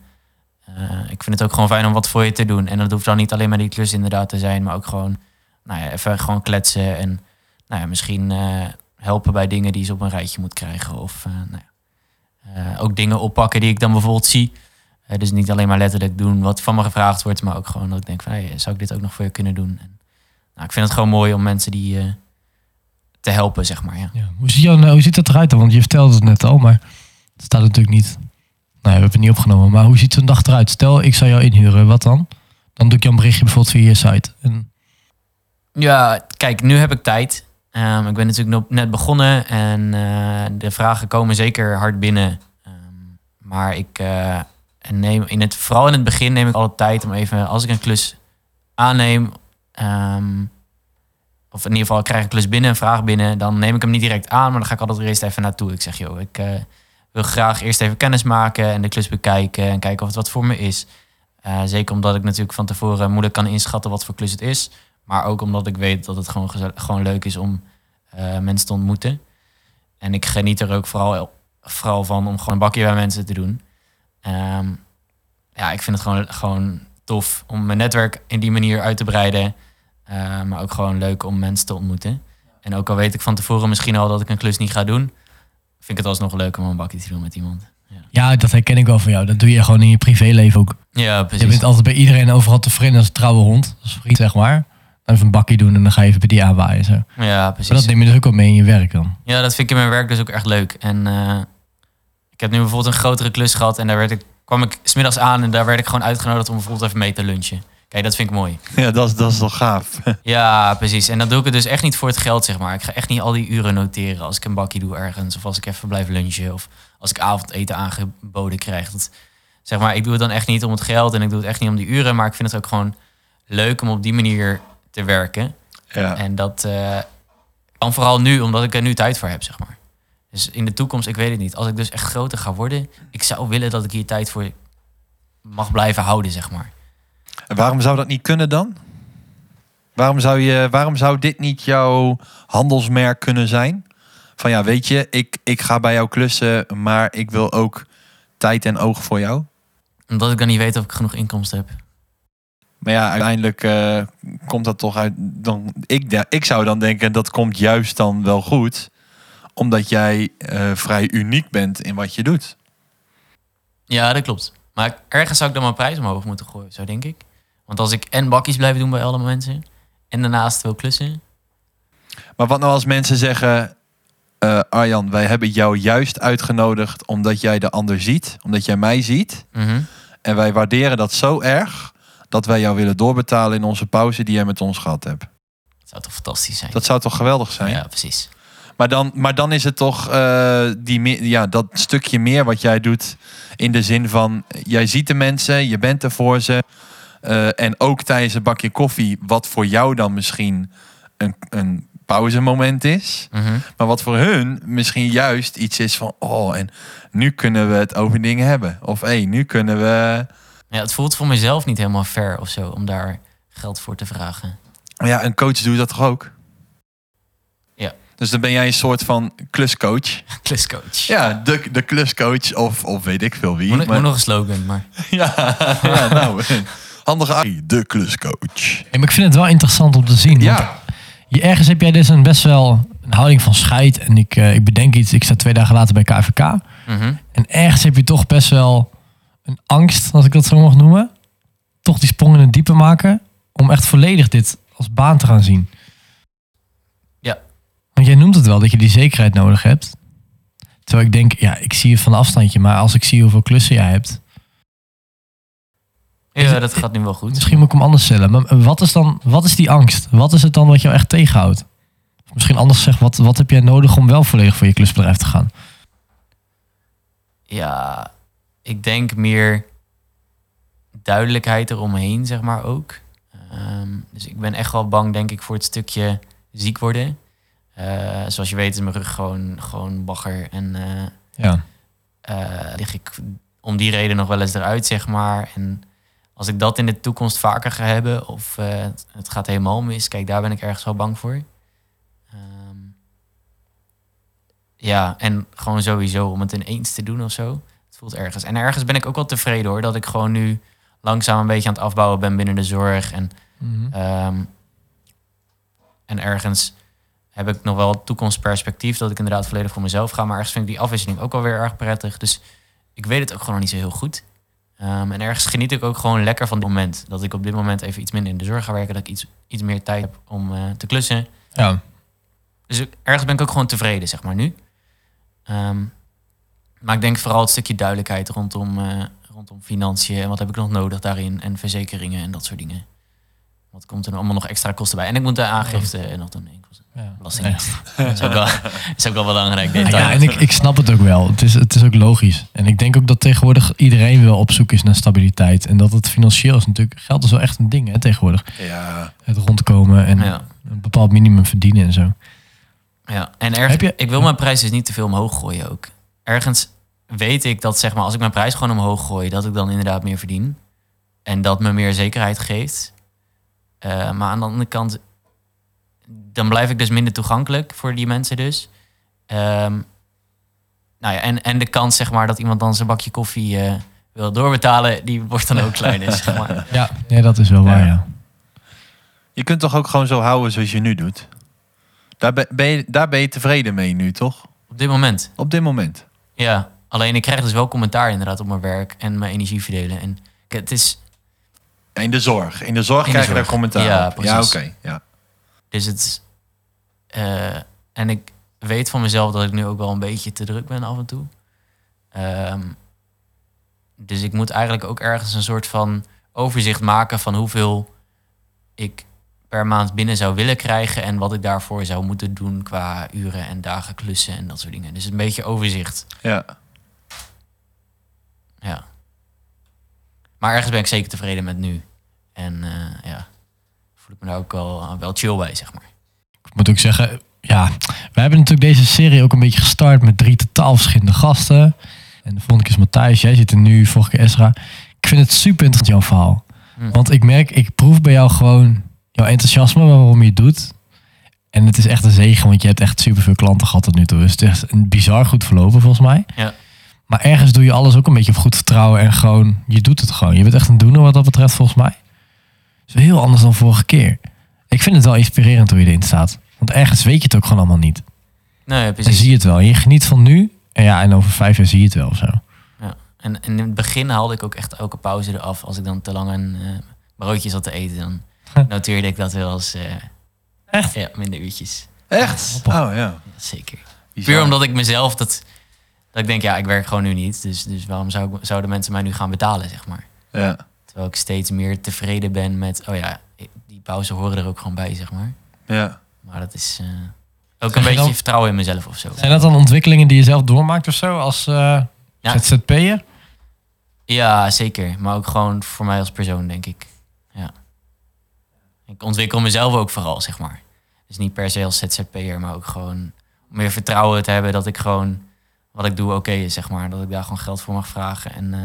ik vind het ook gewoon fijn om wat voor je te doen. En dat hoeft dan niet alleen maar die klus inderdaad te zijn, maar ook gewoon, nou ja, even gewoon kletsen en nou ja, misschien eh, helpen bij dingen die ze op een rijtje moet krijgen. Of eh, nou ja, eh, ook dingen oppakken die ik dan bijvoorbeeld zie. Eh, dus niet alleen maar letterlijk doen wat van me gevraagd wordt, maar ook gewoon dat ik denk van, hey, zou ik dit ook nog voor je kunnen doen? En, nou, ik vind het gewoon mooi om mensen die eh, te helpen, zeg maar. Ja. Ja. Hoe, hoe ziet dat eruit dan? Want je vertelde het net al, maar het staat natuurlijk niet. Ja, we hebben het niet opgenomen. Maar hoe ziet zo'n dag eruit? Stel, ik zou jou inhuren. Wat dan? Dan doe ik jou een berichtje bijvoorbeeld via je site. Ja, kijk, nu heb ik tijd. Ehm, ik ben natuurlijk net begonnen en eh, de vragen komen zeker hard binnen. Ehm, maar ik eh, neem in het, vooral in het begin neem ik altijd tijd om even, als ik een klus aanneem, ehm, of in ieder geval ik krijg een klus binnen, een vraag binnen, dan neem ik hem niet direct aan, maar dan ga ik altijd er eerst even naartoe. Ik zeg, joh, ik eh, wil graag eerst even kennis maken en de klus bekijken en kijken of het wat voor me is. Eh, zeker omdat ik natuurlijk van tevoren moeilijk kan inschatten wat voor klus het is. Maar ook omdat ik weet dat het gewoon, gewoon leuk is om eh, mensen te ontmoeten. En ik geniet er ook vooral, vooral van om gewoon een bakje bij mensen te doen. Ehm, ja, ik vind het gewoon, gewoon tof om mijn netwerk in die manier uit te breiden. Eh, maar ook gewoon leuk om mensen te ontmoeten. En ook al weet ik van tevoren misschien al dat ik een klus niet ga doen, vind ik het alsnog leuk om een bakje te doen met iemand. Ja, dat herken ik wel van jou. Dat doe je gewoon in je privéleven ook. ja Je precies. bent altijd bij iedereen overal tevreden als een trouwe hond. Als vriend, zeg maar. Dan even een bakje doen en dan ga je even bij die aanwaaien. Zo. Maar Ja, precies. dat neem je dus ook mee in je werk dan. Ja, dat vind ik in mijn werk dus ook echt leuk. En eh, ik heb nu bijvoorbeeld een grotere klus gehad en daar werd ik, kwam ik smiddags aan en daar werd ik gewoon uitgenodigd om bijvoorbeeld even mee te lunchen. Kijk, dat vind ik mooi. Ja, dat is, dat is toch gaaf. Ja, precies. En dan doe ik het dus echt niet voor het geld, zeg maar. Ik ga echt niet al die uren noteren als ik een bakje doe ergens. Of als ik even blijf lunchen. Of als ik avondeten aangeboden krijg. Dat, zeg maar, ik doe het dan echt niet om het geld en ik doe het echt niet om die uren. Maar ik vind het ook gewoon leuk om op die manier te werken. Ja. En dat eh, kan vooral nu, omdat ik er nu tijd voor heb, zeg maar. Dus in de toekomst, ik weet het niet. Als ik dus echt groter ga worden, ik zou willen dat ik hier tijd voor mag blijven houden, zeg maar. En waarom zou dat niet kunnen dan? Waarom zou, je, waarom zou dit niet jouw handelsmerk kunnen zijn? Van ja, weet je, ik, ik ga bij jou klussen, maar ik wil ook tijd en oog voor jou. Omdat ik dan niet weet of ik genoeg inkomsten heb. Maar ja, uiteindelijk eh, komt dat toch uit. Dan, ik, ik zou dan denken dat komt juist dan wel goed. omdat jij eh, vrij uniek bent in wat je doet. Ja, dat klopt. Maar ergens zou ik dan mijn prijs omhoog moeten gooien, zo denk ik. Want als ik en bakjes blijf doen bij alle mensen... en daarnaast wil klussen... Maar wat nou als mensen zeggen... eh, Arjan, wij hebben jou juist uitgenodigd omdat jij de ander ziet. Omdat jij mij ziet. mhm, En wij waarderen dat zo erg... dat wij jou willen doorbetalen in onze pauze die jij met ons gehad hebt. Dat zou toch fantastisch zijn? Dat zou toch geweldig zijn? Ja, precies. Maar, dan, maar dan is het toch eh, die, ja, dat stukje meer wat jij doet... in de zin van, jij ziet de mensen, je bent er voor ze... eh, en ook tijdens een bakje koffie... wat voor jou dan misschien een, een pauzemoment is... Mhm. Maar wat voor hun misschien juist iets is van... oh, en nu kunnen we het over dingen hebben. Of hé, hey, nu kunnen we... Ja, het voelt voor mezelf niet helemaal fair of zo... om daar geld voor te vragen. Maar ja, een coach doet dat toch ook? Ja. Dus dan ben jij een soort van kluscoach. Kluscoach. Ja, de, de kluscoach of, of weet ik veel wie. Moet, maar- moet nog een slogan, maar... ja, ja, nou, handige actie. De kluscoach. Ja, maar ik vind het wel interessant om te zien. want Ja, je, ergens heb jij dus een best wel een houding van scheid. En ik, eh, ik bedenk iets, ik sta twee dagen later bij KVK. Mhm. En ergens heb je toch best wel een angst, als ik dat zo mag noemen. Toch die sprong in het diepe maken. Om echt volledig dit als baan te gaan zien. Ja. Want jij noemt het wel dat je die zekerheid nodig hebt. Terwijl ik denk, ja, ik zie je van afstandje. Maar als ik zie hoeveel klussen jij hebt. Ja, dat gaat nu wel goed. Misschien moet ik hem anders stellen. Maar wat is dan, wat is die angst? Wat is het dan wat jou echt tegenhoudt? Of misschien anders gezegd, wat, wat heb jij nodig om wel volledig voor je klusbedrijf te gaan? Ja, ik denk meer duidelijkheid eromheen, zeg maar ook. Ehm, dus ik ben echt wel bang, denk ik, voor het stukje ziek worden. Eh, zoals je weet is mijn rug gewoon, gewoon bagger. En eh, Ja. eh, lig ik om die reden nog wel eens eruit, zeg maar. En als ik dat in de toekomst vaker ga hebben, of eh, het- gaat helemaal mis, kijk, daar ben ik ergens wel bang voor. Ehm, ja, en gewoon sowieso om het ineens te doen of zo. Het voelt ergens. En ergens ben ik ook wel tevreden hoor, dat ik gewoon nu langzaam een beetje aan het afbouwen ben binnen de zorg. En, Mhm. ehm, en ergens heb ik nog wel toekomstperspectief dat ik inderdaad volledig voor mezelf ga. Maar ergens vind ik die afwisseling ook wel weer erg prettig. Dus ik weet het ook gewoon nog niet zo heel goed. Ehm, en ergens geniet ik ook gewoon lekker van dit moment. Dat ik op dit moment even iets minder in de zorg ga werken. Dat ik iets, iets meer tijd heb om eh, te klussen. ja. Dus ergens ben ik ook gewoon tevreden, zeg maar, nu. Ehm, maar ik denk vooral het stukje duidelijkheid rondom, eh, rondom financiën. En wat heb ik nog nodig daarin. En verzekeringen en dat soort dingen. Wat komt er allemaal nog extra kosten bij? En ik moet de aangifte nog doen. Ja. Dat is ook wel, is ook wel belangrijk. detail. Ja, en ik, ik snap het ook wel. Het is, het is ook logisch. En ik denk ook dat tegenwoordig iedereen wel op zoek is naar stabiliteit. En dat het financieel is natuurlijk... Geld is wel echt een ding hè, tegenwoordig. ja. Het rondkomen en Ja. een bepaald minimum verdienen en zo. Ja, en Heb je- ik wil mijn prijs dus niet te veel omhoog gooien ook. Ergens weet ik dat zeg maar, als ik mijn prijs gewoon omhoog gooi, dat ik dan inderdaad meer verdien. En dat me meer zekerheid geeft. Eh, maar aan de andere kant, dan blijf ik dus minder toegankelijk voor die mensen dus. Ehm, nou ja, en, en de kans zeg maar dat iemand dan zijn bakje koffie eh, wil doorbetalen, die wordt dan ook kleiner. zeg maar. Ja, ja dat is wel waar, ja. Je kunt toch ook gewoon zo houden zoals je nu doet? Daar ben, ben je, daar ben je tevreden mee nu, toch? Op dit moment. Op dit moment. Ja, alleen ik krijg dus wel commentaar inderdaad op mijn werk en mijn energie verdelen. En het is, In de zorg. In de zorg In de krijg je daar commentaar Ja, op. precies. Ja, oké. Ja. Dus het. eh, en ik weet van mezelf dat ik nu ook wel een beetje te druk ben af en toe. Ehm, dus ik moet eigenlijk ook ergens een soort van overzicht maken van hoeveel ik per maand binnen zou willen krijgen en wat ik daarvoor zou moeten doen qua uren en dagen klussen en dat soort dingen. Dus een beetje overzicht. ja. Ja. Maar ergens ben ik zeker tevreden met nu. En eh, ja, voel ik me daar ook wel, wel chill bij, zeg maar. Ik moet ook zeggen, ja, wij hebben natuurlijk deze serie ook een beetje gestart met drie totaal verschillende gasten. En de volgende keer is Matthijs, jij zit er nu, vorige keer Esra. Ik vind het super interessant, jouw verhaal. Hm. Want ik merk, ik proef bij jou gewoon jouw enthousiasme waarom je het doet. En het is echt een zegen, want je hebt echt superveel klanten gehad tot nu toe. Dus het is een bizar goed verlopen volgens mij. Ja. Maar ergens doe je alles ook een beetje op goed vertrouwen en gewoon, je doet het gewoon. Je bent echt een doener wat dat betreft volgens mij. Is heel anders dan vorige keer. Ik vind het wel inspirerend hoe je erin staat. Want ergens weet je het ook gewoon allemaal niet. Nee, Dan precies. zie je het wel. En je geniet van nu. En ja, en over vijf jaar zie je het wel of zo. Ja. En, en in het begin haalde ik ook echt elke pauze eraf. Als ik dan te lang een eh, broodje zat te eten, dan noteerde ik dat wel als... eh, Echt? Ja, minder uurtjes. Echt? Oh ja. Ja, zeker. Bizar. Puur omdat ik mezelf dat... Dat ik denk, ja, ik werk gewoon nu niet. Dus, dus waarom zou, ik- zouden mensen mij nu gaan betalen, zeg maar. Ja. Terwijl ik steeds meer tevreden ben met... Oh ja, die pauze horen er ook gewoon bij, zeg maar. Ja. Maar dat is eh, ook een je beetje dan- vertrouwen in mezelf of zo. Zijn dat dan ontwikkelingen die je zelf doormaakt of zo? Als eh Ja. ZZP'er? Ja, zeker. Maar ook gewoon voor mij als persoon, denk ik. Ja. Ik ontwikkel mezelf ook vooral, zeg maar. Dus niet per se als ZZP'er, maar ook gewoon om meer vertrouwen te hebben dat ik gewoon wat ik doe oké is, zeg maar. Dat ik daar gewoon geld voor mag vragen. En eh,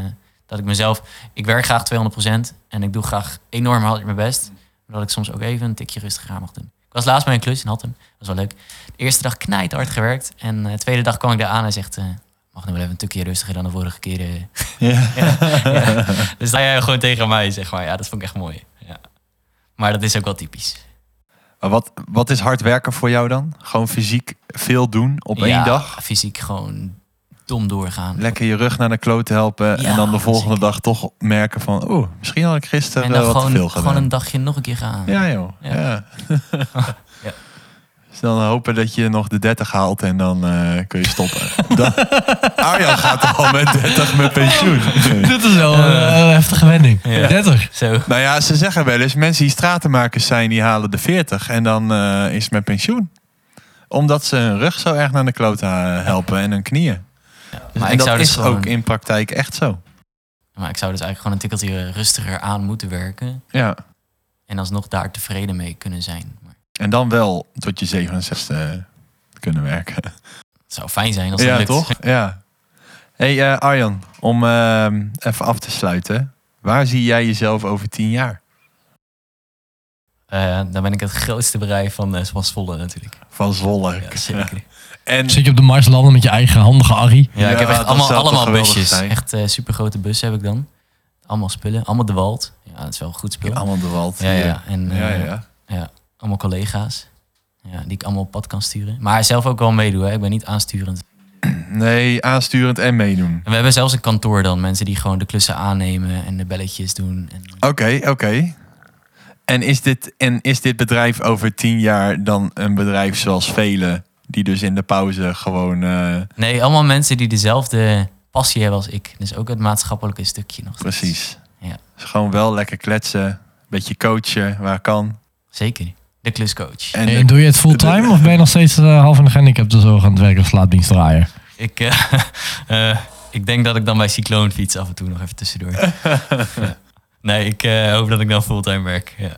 dat ik mezelf... Ik werk graag 200% en ik doe graag enorm hard mijn best. Maar dat ik soms ook even een tikje rustiger aan mag doen. Ik was laatst bij een klus in Hattem. Dat was wel leuk. De eerste dag knijt hard gewerkt. En eh, de tweede dag kwam ik daar aan en zegt... eh, mag nu wel even een tikje rustiger dan de vorige keer. eh." Ja. Ja. Dus zei hij gewoon tegen mij, zeg maar. Ja, dat vond ik echt mooi. Ja. Maar dat is ook wel typisch. Wat, wat is hard werken voor jou dan? Gewoon fysiek veel doen op één Ja, dag? Fysiek gewoon dom doorgaan. Lekker je rug naar de kloot helpen. Ja, en dan de volgende zeker. dag toch merken van... Oeh, misschien had ik gisteren en wel wat te veel gewoon, gedaan. gewoon een dagje nog een keer gaan. Ja joh. Ja. Ja. Ja. Dus dan hopen dat je nog de 30 haalt en dan eh, kun je stoppen. dan, Arjan gaat toch al met 30 met pensioen. Dit is wel een eh, heftige wending. Ja. 30. Zo. Nou ja, ze zeggen wel eens, mensen die stratenmakers zijn, die halen de 40 en dan eh, is het met pensioen. Omdat ze hun rug zo erg naar de kloot helpen en hun knieën. Dus- Maar ik dat zou dus is gewoon- ook in praktijk echt zo. Maar ik zou dus eigenlijk gewoon een tikkeltje rustiger aan moeten werken. Ja. En alsnog daar tevreden mee kunnen zijn. Maar En dan wel tot je 67 eh, kunnen werken. het zou fijn zijn als dat Ja, lukt. toch? Ja. hey, eh, Arjan, om eh, even af te sluiten. Waar zie jij jezelf over tien jaar? Eh, dan ben ik het grootste bedrijf van, eh van Zwolle natuurlijk. Van Zwolle. Ja, zeker. En Zit je op de Mars landen met je eigen handige Arrie? Ja, ik heb echt allemaal, allemaal busjes. zijn? Echt eh super grote bussen heb ik dan. Allemaal spullen. Allemaal de Walt. Ja, dat is wel een goed spul. allemaal de wald. Ja, ja. En, ja, eh, ja. ja, allemaal collega's. Ja, die ik allemaal op pad kan sturen. Maar zelf ook wel meedoen. Hè. Ik ben niet aansturend. Nee, aansturend en meedoen. En we hebben zelfs een kantoor dan. Mensen die gewoon de klussen aannemen en de belletjes doen. En, Oké, oké. En, is dit, en is dit bedrijf over tien jaar dan een bedrijf zoals velen... die dus in de pauze gewoon... eh, nee, allemaal mensen die dezelfde passie hebben als ik. Dus ook het maatschappelijke stukje nog. steeds. precies. Ja. Dus gewoon wel lekker kletsen. Beetje coachen waar kan. Zeker. De kluscoach. En, En doe je het fulltime of ben je nog steeds eh, half in de gehandicapte zorg aan het werk als slaapdienstdraaier? Ik, eh, eh, ik denk dat ik dan bij Cycloon fiets af en toe nog even tussendoor. Ja. Nee, ik eh, hoop dat ik dan fulltime werk. Ja.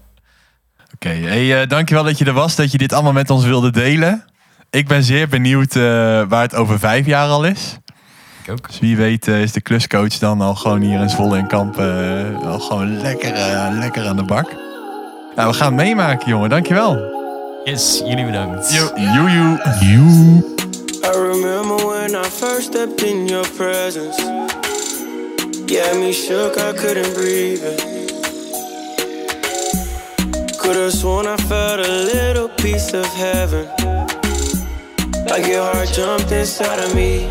Oké, hey, eh, dankjewel dat je er was. Dat je dit allemaal met ons wilde delen. Ik ben zeer benieuwd eh, waar het over vijf jaar al is. Ik ook. Dus wie weet eh, is de kluscoach dan al gewoon hier in Zwolle en Kamp eh, al gewoon lekker, lekker aan de bak. Nou, we gaan het meemaken, jongen. Dankjewel. Yes, jullie bedankt. Joejoe. I remember when I first stepped in your presence. Had me shook, I couldn't breathe. Could've sworn I felt a little piece of heaven. Like your heart jumped inside of me.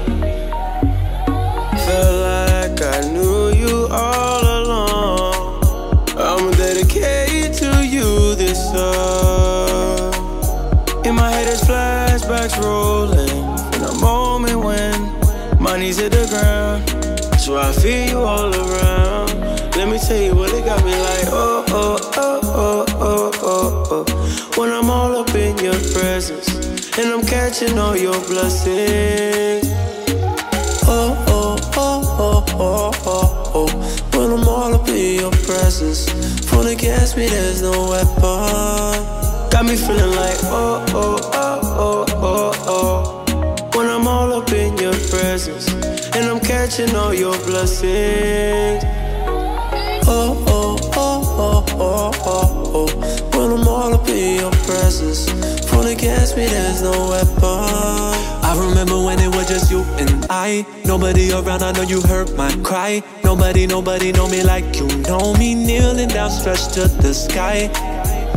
Felt like I knew you all along. I'm dedicated to you this song. In my head, there's flashbacks rolling from the moment when my knees hit the ground. So I feel you all around. Let me tell you what it got me like. Oh, oh, oh, oh, oh, oh, oh. When I'm all up in your presence and I'm catching all your blessings. Oh, oh, oh, oh, oh, oh, oh. When I'm all up in your presence, phone against me, there's no weapon. Got me feeling like oh, oh, oh, oh, oh, oh. When I'm all up in your presence, and I'm catching all your blessings. Oh, oh, oh, oh, oh, oh, oh. When I'm all up in your presence, against me, there's no weapon. I remember when it was just you and I. Nobody around, I know you heard my cry. Nobody, nobody know me like you know me. Kneeling down, stretched to the sky.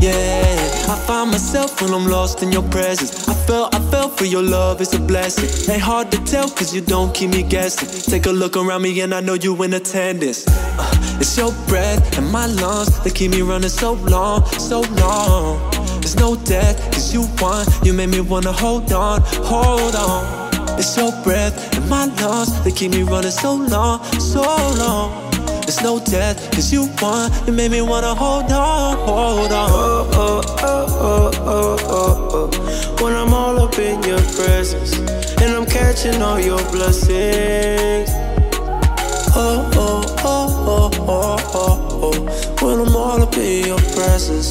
Yeah, I find myself when I'm lost in your presence. I felt, I felt for your love, it's a blessing. Ain't hard to tell, cause you don't keep me guessing. Take a look around me, and I know you in attendance. Uh, it's your breath and my lungs that keep me running so long, so long. There's no death, cause you won. You made me wanna hold on, hold on. It's your breath and my lungs that keep me running so long, so long. There's no death, cause you won. You made me wanna hold on, hold on. Oh, oh, oh, oh, oh, oh, oh. When I'm all up in your presence, and I'm catching all your blessings. Oh, oh, oh, oh, oh, oh, oh. When I'm all up in your presence,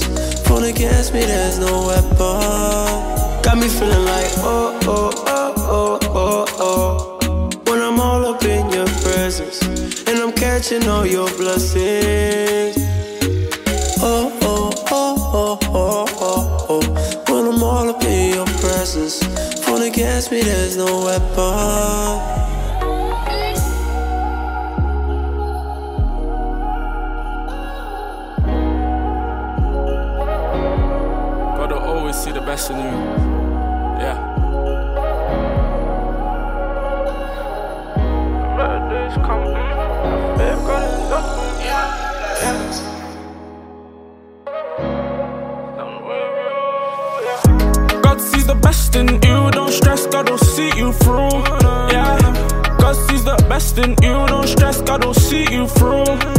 phone against me, there's no weapon. Got me feeling like, oh, oh, oh, oh, oh, oh. When I'm all up in your presence, and I'm catching all your blessings. Oh, oh, oh, oh, oh, oh, oh. When I'm all up in your presence, phone against me, there's no weapon. You. Yeah. Up. God sees the best in you, don't stress, God will see you through. Yeah, God sees the best in you, don't stress, God will see you through.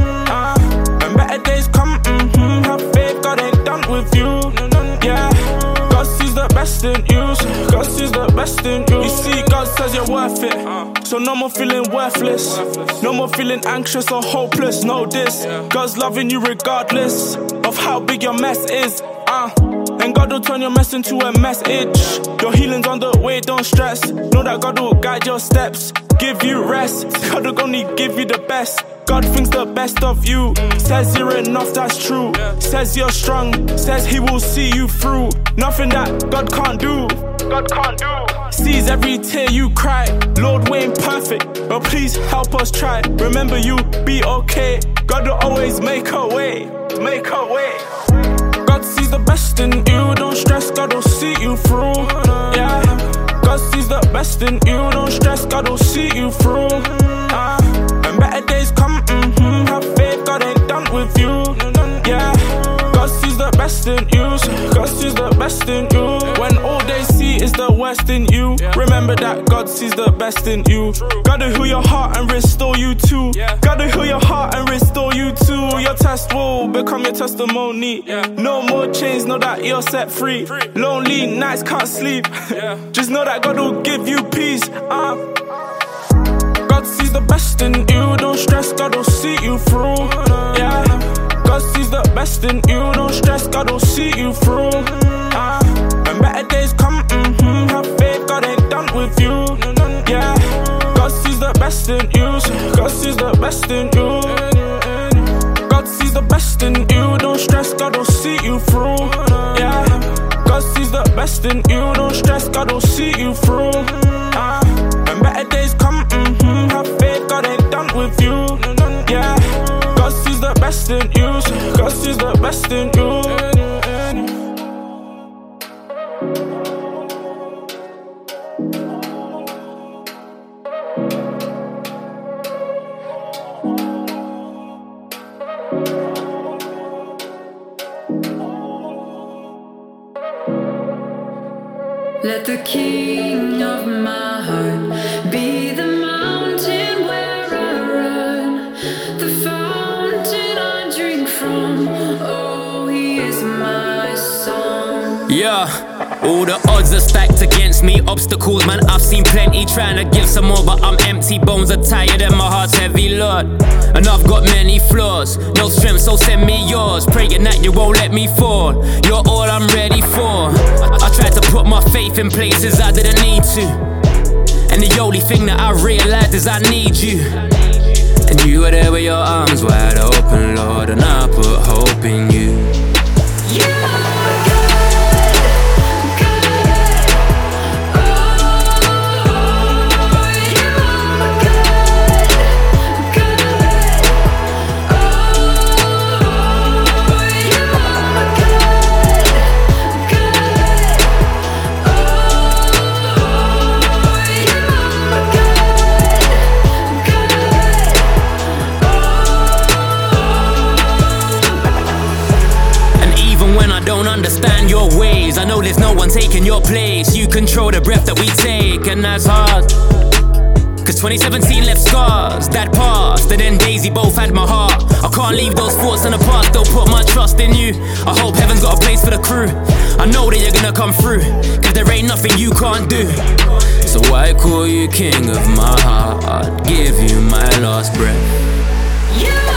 Best in you, God sees the best in you. You see, God says you're worth it, so no more feeling worthless, no more feeling anxious or hopeless. Know this, God's loving you regardless of how big your mess is. Uh, and God will turn your mess into a message. Your healing's on the way, don't stress. Know that God will guide your steps, give you rest. God will only give you the best. God thinks the best of you. Says you're enough, that's true. Says you're strong. Says He will see you through. Nothing that God can't do. God can't do. Sees every tear you cry. Lord, we ain't perfect, but please help us try. Remember, you be okay. God will always make a way. Make a way. God sees the best in you, don't stress, God will see you through. Yeah, God sees the best in you, don't stress, God will see you through. Uh, when better days come, mm-hmm, have faith, God ain't done with you. Yeah, God sees the best in you, God sees the best in you. When all they see is the worst in you, remember that God sees the best in you. Gotta heal your heart and restore you too. Gotta heal your heart and restore you too. Your test will become your testimony. No more chains, know that you're set free. Lonely nights can't sleep. Just know that God will give you peace. Uh. God sees the best in you, don't stress, God will see you through. Yeah, God sees the best in you, don't stress, God will see you through. Uh, when better days come, mm-hmm, have faith, God ain't done with you. Yeah, God sees the best in you, so God sees the best in you. God sees the best in you, don't stress, God will see you through. Yeah, God sees the best in you, don't stress, God will see you through. Uh, when better days come, have God ain't done with you. Yeah, God sees the best in you, God sees the best in you. Obstacles, man, I've seen plenty trying to give some more, but I'm empty. Bones are tired and my heart's heavy, Lord. And I've got many flaws, no strength, so send me yours. Praying that you won't let me fall. You're all I'm ready for. I, I tried to put my faith in places I didn't need to. And the only thing that I realized is I need you. And you were there with your arms wide open, Lord, and I put hope in you. Taking your place. You control the breath that we take, and that's hard. Cause 2017 left scars that passed, and then Daisy both had my heart. I can't leave those thoughts in the past, don't put my trust in you. I hope heaven's got a place for the crew. I know that you're gonna come through, cause there ain't nothing you can't do. So I call you king of my heart, give you my last breath. So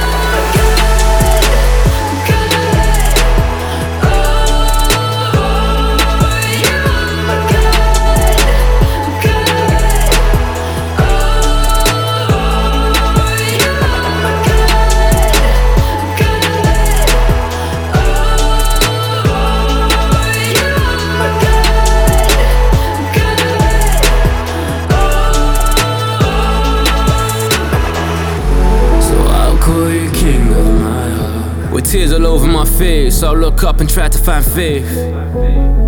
my face, I'll look up and try to find faith.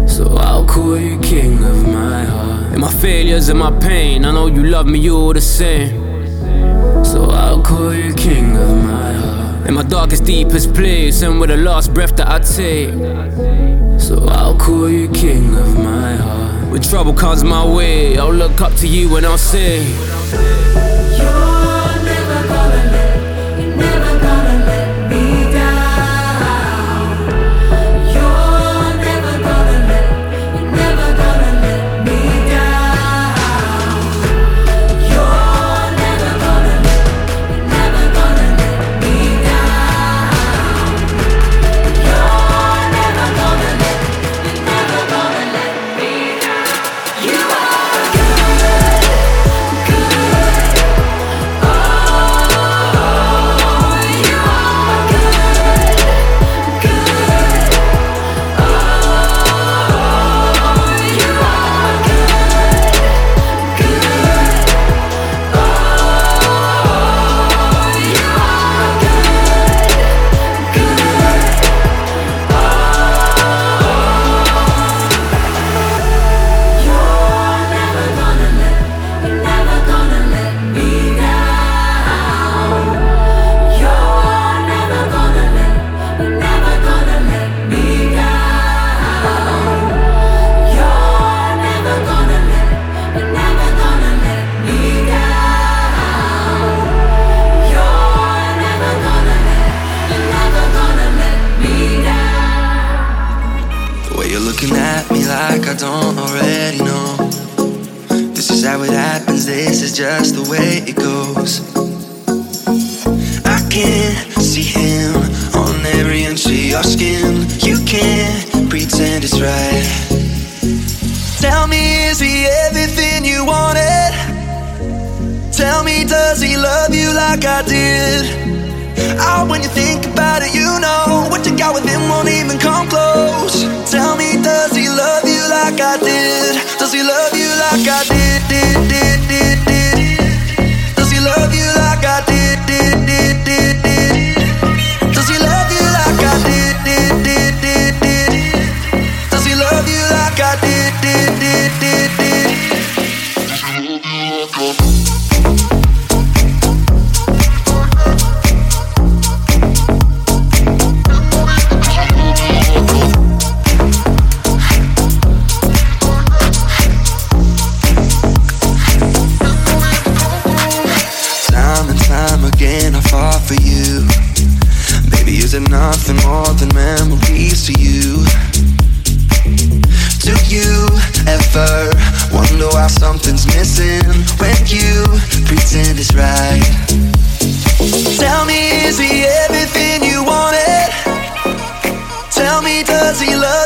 So I'll call you king of my heart. In my failures and my pain, I know you love me all the same. So I'll call you king of my heart. In my darkest, deepest place, and with the last breath that I take. So I'll call you king of my heart. When trouble comes my way, I'll look up to you and I'll say. The ever wonder why something's missing when you pretend it's right? Tell me, is he everything you wanted? Tell me, does he love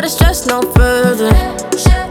gotta stress no further.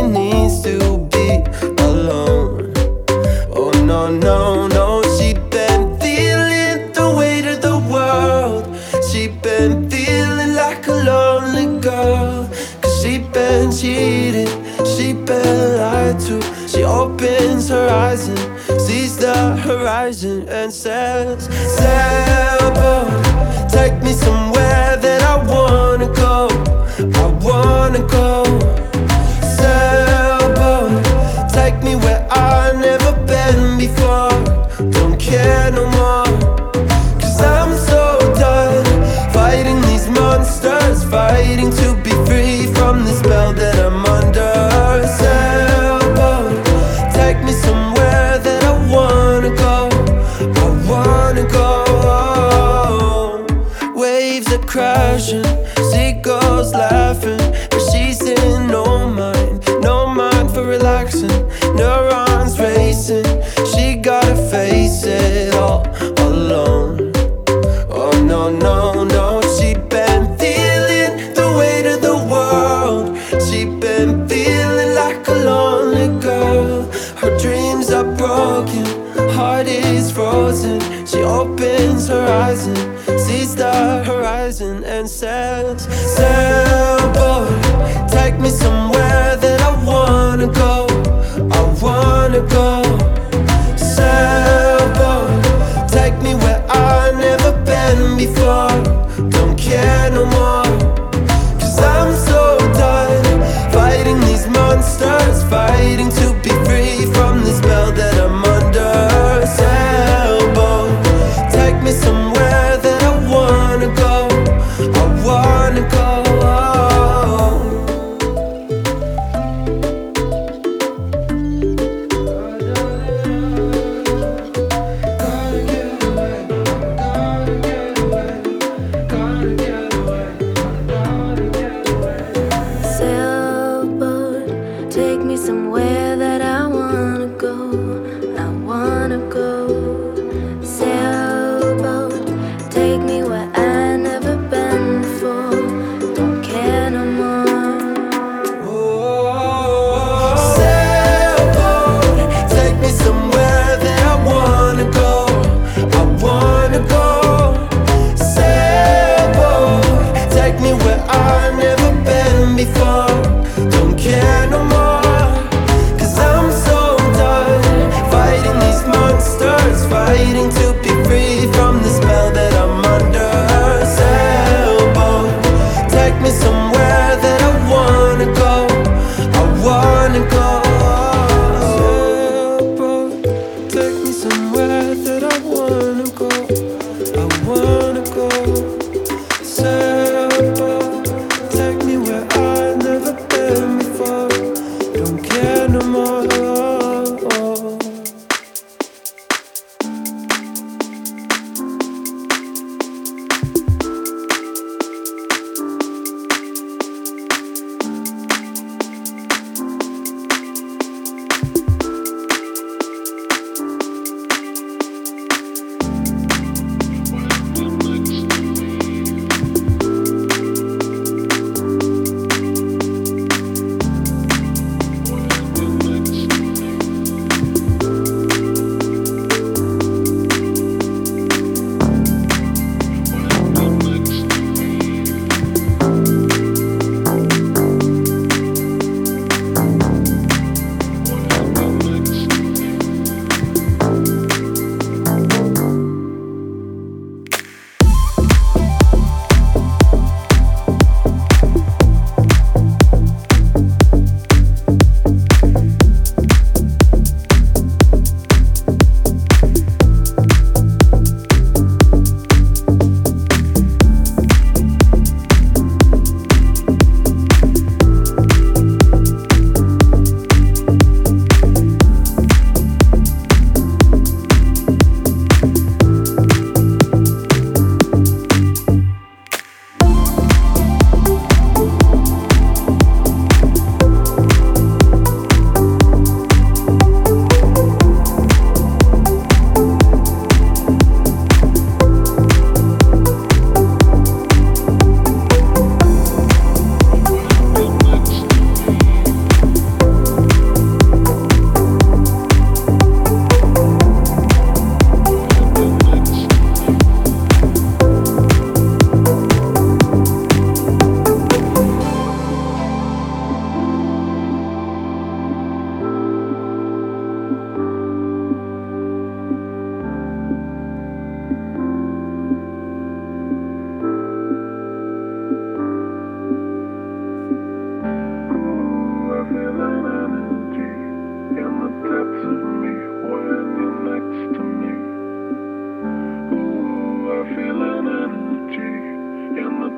she needs to be alone. Oh no, no, no, she been feeling the weight of the world. She been feeling like a lonely girl. Cause she been cheated, she been lied to. She opens her eyes and sees the horizon and says, says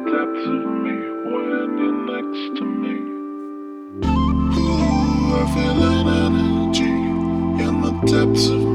depths of me when you're next to me. Ooh, I feel an energy in the depths of me.